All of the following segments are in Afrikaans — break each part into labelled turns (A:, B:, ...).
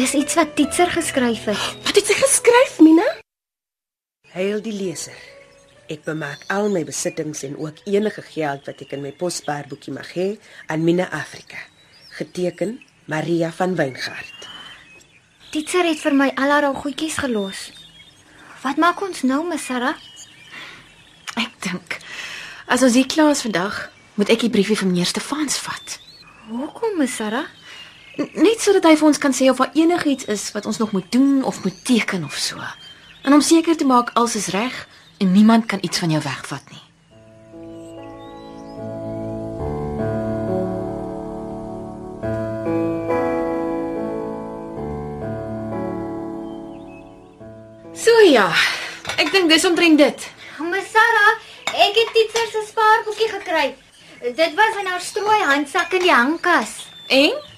A: Dis iets wat Titser geskryf het.
B: Wat het sy geskryf, Mina?
C: Heil die leser. Ek bemaak al my besittings en ook enige geld wat ek in my posbaarboekie mag hê aan Mina Afrika. Geteken Maria van Wyngaard.
A: Titser het vir my al haar goedjies gelos. Wat maak ons nou, Miss Sarah?
B: Ek dink as ons hier klaar is vandag, moet ek die briefie van meneer Stefans vat.
A: Hoekom, Miss Sarah?
B: N net sodat hy vir ons kan sê of daar enigiets is wat ons nog moet doen of moet teken of so. En om seker te maak alles is reg en niemand kan iets van jou wegvat nie. So ja, ek dink dis omtrent dit.
A: Miss Sarah, ek het Titser se spaarboekie gekry. Dit was in haar strooi handsak in die hangkas.
B: En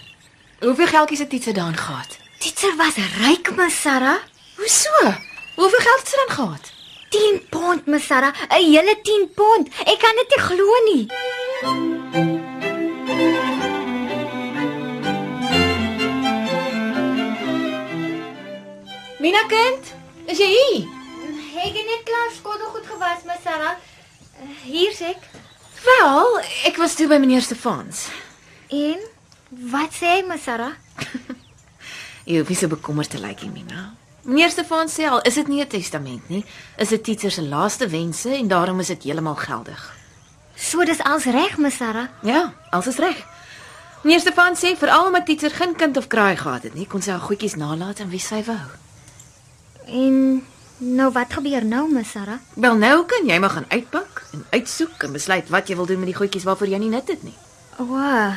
B: hoeveel geldjies het Titse daan gehad?
A: Titser was ryk, Miss Sarah.
B: Hoeso? Hoeveel geld het sy dan gehad?
A: 10 pond, Miss Sarah, 'n hele 10 pond. Ek kan dit nie glo nie.
B: Mina kind, is jy hier?
A: Ek het net klaar skottelgoed gewas, Miss Sarah. Hier's ek.
B: Wel, ek was toe by meneer Stefans.
A: En wat sê hy, Miss Sarah?
B: Jy hoef nie so bekommerd te lyk nie, Mina. Meneer Stefans sê al is dit nie 'n testament nie, is dit Titser se laaste wense en daarom is dit heeltemal geldig.
A: So dis als reg, Miss Sarah.
B: Ja, alles is reg. Meneer Stefans sê veral omdat Titser geen kind of kraai gehad het nie, kon sy haar goedjies nalat aan wie sy wou.
A: En nou wat gebeur nou, Miss Sarah?
B: Wel nou kan jy maar gaan uitpak en uitsoek en besluit wat jy wil doen met die goedjies waarvoor jy nie nut het nie.
A: O. Uh,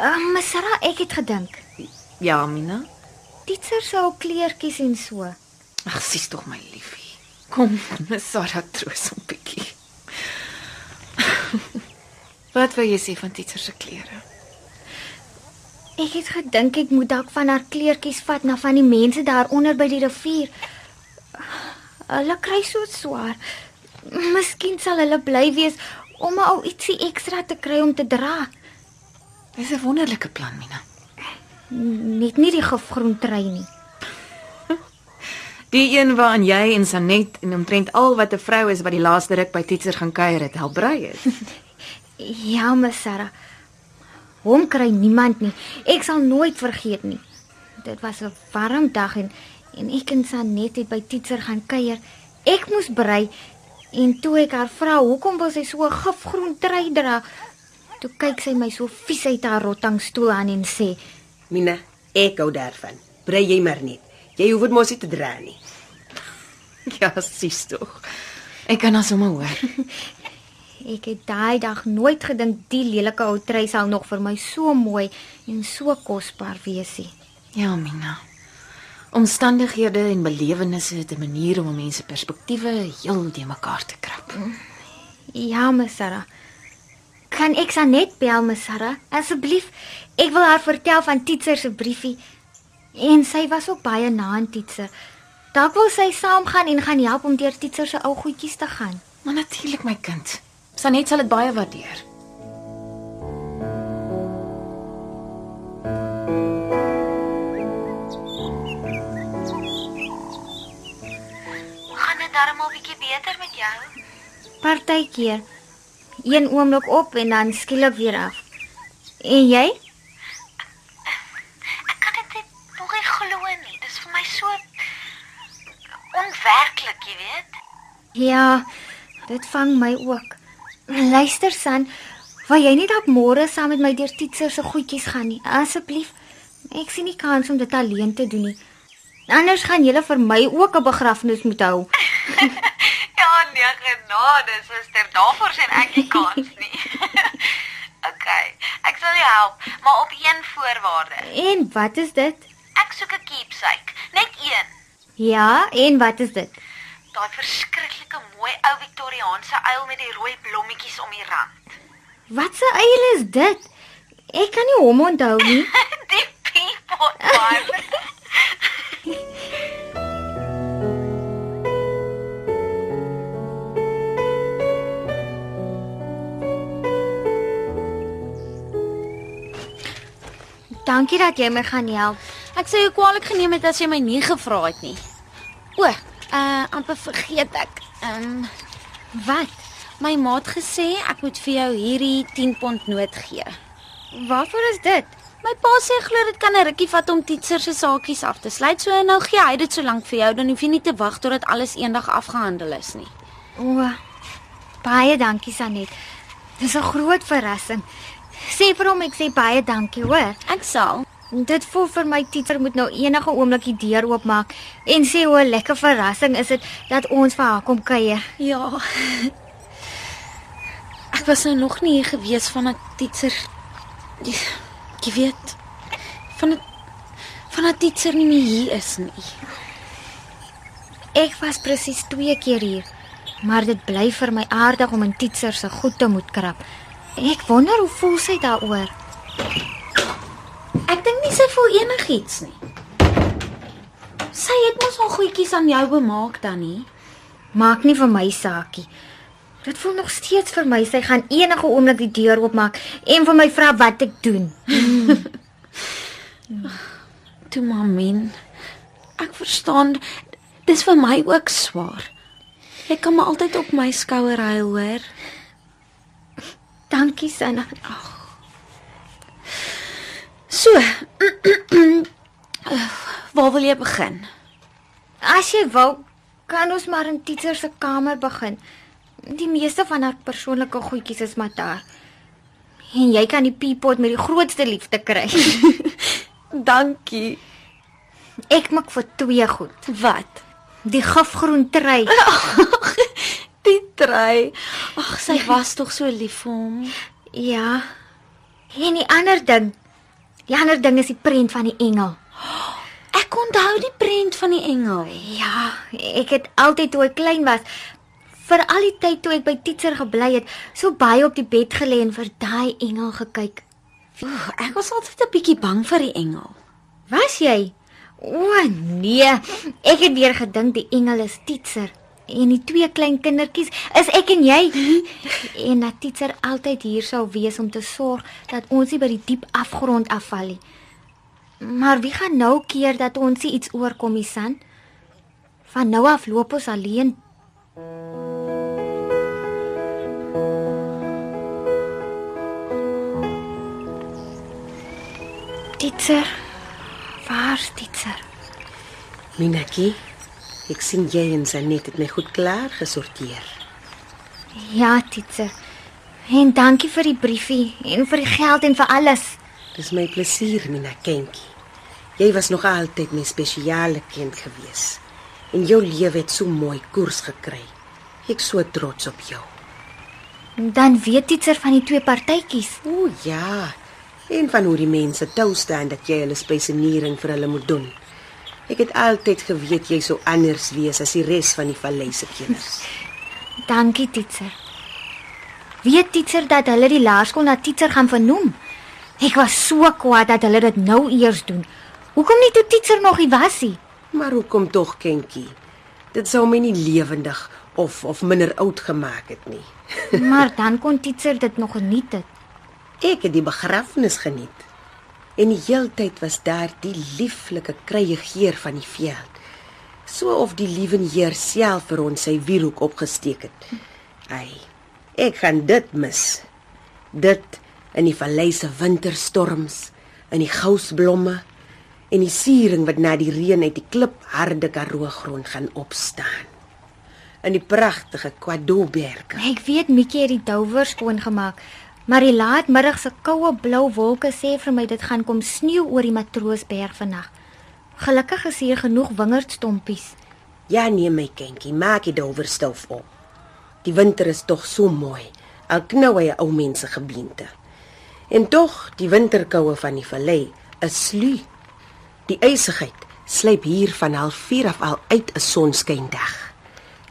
A: uh, Miss Sarah, ek het gedink.
B: Ja, Mina.
A: Titser sou kleertjies en so.
B: Ag, sies tog my liefie. Kom, Sarah troos 'n bietjie. Wat wil jy sê van Titser se klere?
A: Ek het gedink ek moet dalk van haar kleertjies vat na van die mense daaronder by die rivier. Hulle kry so swaar. Miskien sal hulle bly wees om al ietsie ekstra te kry om te dra.
B: Dis 'n wonderlike plan, Mina.
A: Net nie die gifgroentry nie.
B: Die een waaraan jy en Sanet en omtrent al wat 'n vrou is wat die laaste ruk by Titser gaan kuier het, help brei het.
A: Ja, Miss Sarah. Hom kry niemand nie. Ek sal nooit vergeet nie. Dit was 'n warm dag en en ek en Sanet het by Titser gaan kuier. Ek moes brei en toe ek haar vra hoekom wil sy so 'n gifgroen trui dra, toe kyk sy my so vies uit haar rottangstoel aan en sê:
C: Mina, ek hou daarvan. Brei jy maar net. Jy hoef dit mos nie te dra nie.
B: ja, sies tog. Ek kan as sommer hoor.
A: "Ek het daai dag nooit gedink die lelike ou trui sal nog vir my so mooi en so kosbaar wees nie."
B: Ja, Mina. Omstandighede en belewennisse het 'n manier om 'n mens se perspektiewe heel de mekaar te krap.
A: Ja, Miss Sarah. Kan ek Sanet bel, Miss Sarah? Asseblief. Ek wil haar vertel van Titser se briefie. En sy was ook baie na aan Titser. Dalk wil sy saamgaan en gaan help om deur Titser se ou goedjies te gaan.
B: Maar natuurlik my kind. Sanet sal dit baie waardeer.
A: Gaan dit darmal bietjie beter met jou? Partykeer. Een oomblik op en dan skielik weer af. En jy?
D: Ek kan dit net nog nie glo nie. Dit is vir my so onwerklik, jy weet.
A: Ja, dit vang my ook. Luister San, wil jy nie dalk môre saam met my deur Titser se goedjies gaan nie, asseblief? Ek sien nie kans om dit alleen te doen nie. Anders gaan julle vir my ook 'n begrafnis moet hou.
D: Ja, nee, genade, suster. Daarvoor sien ek nie kans nie. okay, ek sal jou help, maar op een voorwaarde.
A: En wat is dit?
D: Ek soek 'n keepsake, net een.
A: Ja, en wat is dit?
D: Daai verskriklike mooi ou Victoriaanse uil met die rooi blommetjies om die rand.
A: Wat 'n eil is dit? Ek kan nie hom onthou nie.
D: die peapod
A: Dankie dat jy my gaan help.
E: Ek sou jou kwaliek geneem het as jy my nie gevra het nie. O, uh amper vergeet ek. Ehm um,
A: Wat?
E: my maat gesê ek moet vir jou hierdie 10 pond noot gee.
A: Waarvoor is dit?
E: My pa sê glo dit kan 'n rukkie vat om Titser se saakies af te sluit. So nou gee hy dit so lank vir jou, dan hoef jy nie te wag totdat alles eendag afgehandel is nie.
A: O, baie dankie Sanet. Dis 'n groot verrassing. Sê vir hom ek sê baie dankie, hoor.
E: Ek sal.
A: Dit voel vir my Titser moet nou enige oomblik die deur oopmaak en sê hoe 'n lekker verrassing is dit dat ons vir haar kom kuier.
E: Ja. Ek was nou nog nie hier gewees van 'n Titser. Jy, weet van 'n van 'n Titser nie hier is nie.
A: Ek was presies 2 keer hier, maar dit bly vir my aardig om in Titser se goed te moet krap. Ek wonder hoe voel sy daaroor.
E: Ek dink nie sy voel enigiets nie. Sy het mos al goedjies aan jou bemaak dan nie.
A: Maak nie vir my saakie. Dit voel nog steeds vir my sy gaan enige oomblik die deur oopmaak en vir my vra wat ek doen.
E: Toe mamin. Ek verstaan dis vir my ook swaar. Jy kan maar altyd op my skouer huil, hoor.
A: Dankie Sanna.
E: So. Waar wil jy begin?
A: As jy wil, kan ons maar in Titser se kamer begin. Die meeste van haar persoonlike goedjies is maar daar. En jy kan die peapot met die grootste liefde kry.
E: Dankie.
A: Ek maak vir twee goed.
E: Wat?
A: Die gifgroen trei.
E: Die trei. Ag, sy was tog so lief vir hom.
A: Ja. En die ander ding. Die ander ding is die prent van die engel.
E: Ek onthou die prent van die engel.
A: Ja, ek het altyd toe ek klein was vir al die tyd toe ek by Titser gebly het, so baie op die bed gelê en vir daai engel gekyk.
E: Oeh, ek was altyd 'n bietjie bang vir die engel.
A: Was jy? O nee, ek het weer gedink die engel is Titser en die twee klein kindertjies is ek en jy. En dat Titser altyd hier sou wees om te sorg dat ons nie by die diep afgrond afval nie. Maar wie gaan nou keer dat ons iets oorkom nie, San? Van nou af loop ons alleen. Titser. Waar's Titser?
C: Minaki, ek sien jy en Sanet het my goed klaar gesorteer.
A: Ja, Titser. En dankie vir die briefie en vir die geld en vir alles.
C: Dis my plesier, Mina kindjie. Jy was nog altyd my spesiale kind gewees. En jou lewe het so mooi koers gekry. Ek so trots op jou.
A: Dan weet Titser van die twee partytjies.
C: O ja. En van hoe die mense tou staan dat jy hulle spesienering vir hulle moet doen. Ek het altyd geweet jy sou anders wees as die res van die vallei se kinders.
A: Dankie, Titser. Weet Titser dat hulle die laerskool na Titser gaan vernoem? Ek was so kwaad dat hulle dit nou eers doen. Hoekom nie toe Titser nog hier was nie?
C: Maar hoekom tog, kindjie? Dit sou my nie lewendig of of minder oud gemaak het nie.
A: Maar dan kon Titser dit nog geniet het.
C: Ek het die begrafnis geniet. En die heeltyd was daar die lieflike krye geur van die veld. So of die liewe Heer self vir ons sy wierook opgesteek het. Ai, ek gaan dit mis. Dit in die vallei se winterstorms, in die gousblomme en die siering wat na die reën uit die klipharde karoo grond gaan opstaan. In die pragtige Kwadoberge.
A: Ek weet Mikkie het die douwer skoon gemaak, maar die laatmiddag se koue blou wolke sê vir my dit gaan kom sneeu oor die Matroosberg vandag. Gelukkig is hier genoeg wingerdstompies.
C: Ja nee my kindjie, maak die douwerstof op. Die winter is tog so mooi. Al knou hy ou mense gebiente. En tog, die winterkoue van die vallei is slu. Die ysigheid slyp hier van 04:30 af al uit 'n sonskyndag.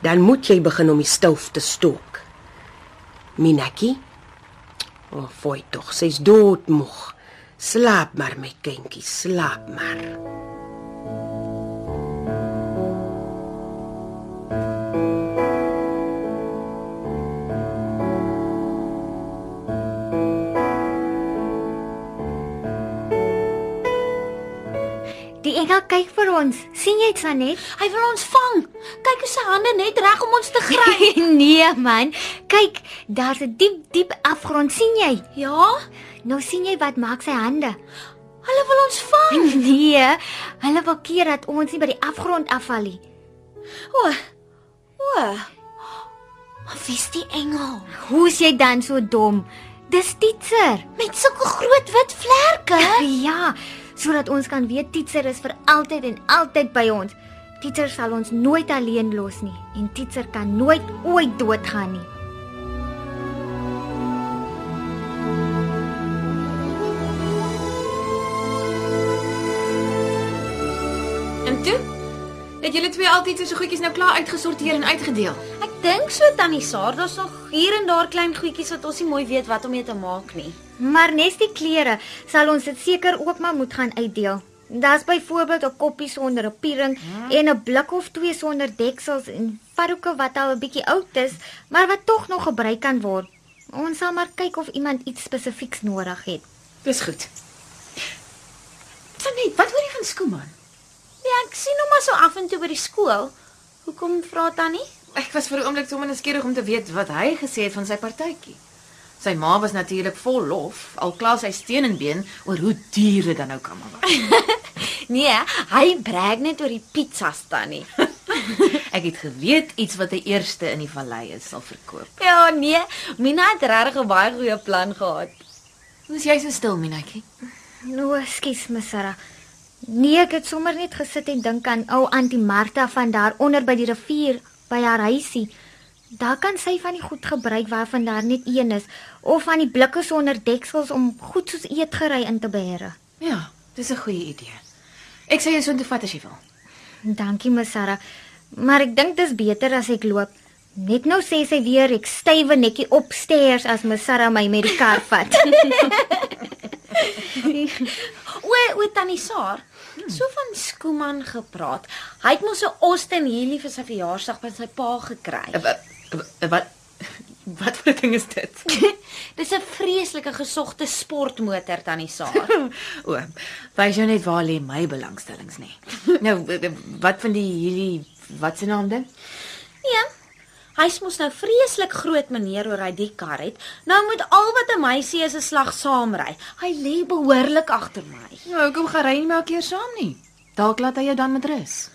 C: Dan moet jy begin om die stoof te stook. Minaki? O, oh, foi tog, sy's doodmoeg. Slaap maar my kindjie, slaap maar.
A: Engel kyk vir ons. sien jy dit Sanet?
E: Hy wil ons vang. Kyk hoe sy hande net reg om ons te gryp.
A: nee man. Kyk, daar's 'n diep diep afgrond, sien jy?
E: ja,
A: Nou sien jy wat maak sy hande?
E: hulle wil ons vang.
A: Nee, hulle wil keer dat ons nie by die afgrond afval nie.
E: O. O. Maar wie's die engel?
A: Hoe's jy dan so dom? Dis Titser.
E: Met sulke groot wit vlerke?
A: Ja, sodat ons kan weet Titser is vir altyd en altyd by ons. Titser sal ons nooit alleen los nie en Titser kan nooit ooit doodgaan nie.
B: En toe? Het julle twee altyd so goedjies nou klaar uitgesorteer en uitgedeel?
E: Ek dink so tannie Saar, daar's nog hier en daar klein goedjies wat ons nie mooi weet wat om mee te maak nie.
A: Maar nes die klere sal ons dit seker ook maar moet gaan uitdeel. Daar's byvoorbeeld 'n koppie sonder 'n piering en 'n blik of twee sonder deksels en varroeke wat al 'n bietjie oud is, maar wat tog nog gebruik kan word. Ons sal maar kyk of iemand iets spesifieks nodig het.
B: Dis goed. Sanet, wat hoor jy van Skooman?
E: Ja, ek sien hom maar so af en toe by die skool. Hoekom vra tannie?
B: Ek was vir 'n oomblik sommer nuuskierig om te weet wat hy gesê het van sy partytjie. Sy ma was natuurlik vol lof, al kla sy steen en been oor hoe duur dit dan nou kan maar was.
E: Nee, hy brag net oor die pizzas tannie.
B: Ek het geweet iets wat die eerste in die vallei is sal verkoop.
E: Ja, nee, Mina het regtig 'n baie goeie plan gehad.
B: Hoe's jy so stil, Minatjie?
A: Nou, skus my Sarah. Nee, ek het sommer net gesit en dink aan ou Auntie Martha van daar onder by die rivier by haar huisie. Daar kan sy van die goed gebruik waarvan daar net een is of van die blikke sonder deksels om goed soos eetgerei in te beheer.
B: Ja, dis 'n goeie idee. Ek sê jy so vat as jy wil.
A: Dankie my Sarah. Maar ek dink dis beter as ek loop. Net nou sê sy weer ek stywe netjie opstairs as my Sarah my met die kar vat.
E: O, o tannie Saar, so van Skooman gepraat. Hy het mos 'n Austin Healey vir sy verjaarsdag by sy pa gekry.
B: Wat wat vir 'n ding is dit?
E: Dis 'n vreeslike gesogte sportmotor tannie Saar.
B: O, wys jou net waar lê my belangstellings nê. Nou, wat van die hierdie wat se naam ding?
E: Nee. Hy's mos nou vreeslik groot meneer oor hy die kar het. Nou moet al wat 'n meisie is 'n slag saamry. Hy lê behoorlik agter my.
B: Nou, kom gaan ry nie meer keer saam nie. Dalk laat hy jou dan met rus.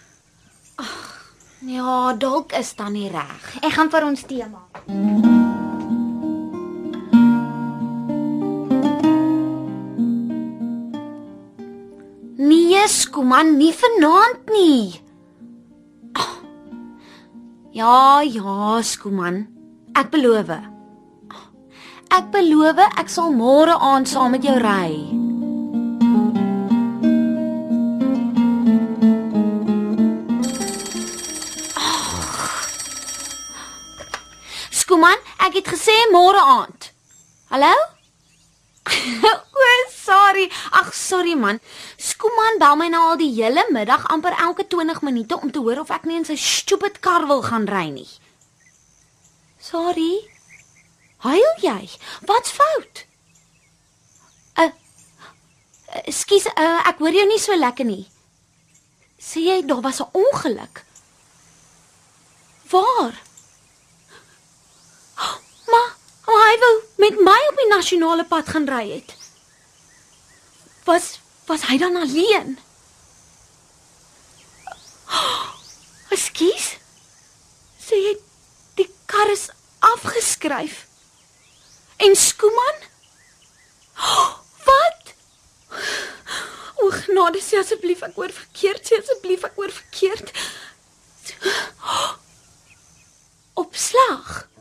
E: Ja, dalk is dan nie reg.
A: ek gaan vir ons tee maak.
E: Nee, Skooman, nie vanaand nie. Ah. Ja, ja, Skooman. Ek beloof. Ek beloof ek sal môre aand saam met jou ry. Gesê môre aand. Hallo? o, sorry. Ag, sorry man. Skooman bel my nou al die hele middag amper elke 20 minute om te hoor of ek nie in sy stupid kar wil gaan ry nie. Sorry. Huil jy? Wat's fout? Uh, Ekskuus, uh, ek hoor jou nie so lekker nie. Sê jy daar was 'n ongeluk? Waar? Maar, maar hy wou met my op die nasionale pad gaan ry het. Was was hy dan alleen? Ekskuus. Sê jy die kar is afgeskryf? En Skooman? Wat? O, genade, sê asseblief ek hoor verkeerd, sê asseblief ek hoor verkeerd. Opslag.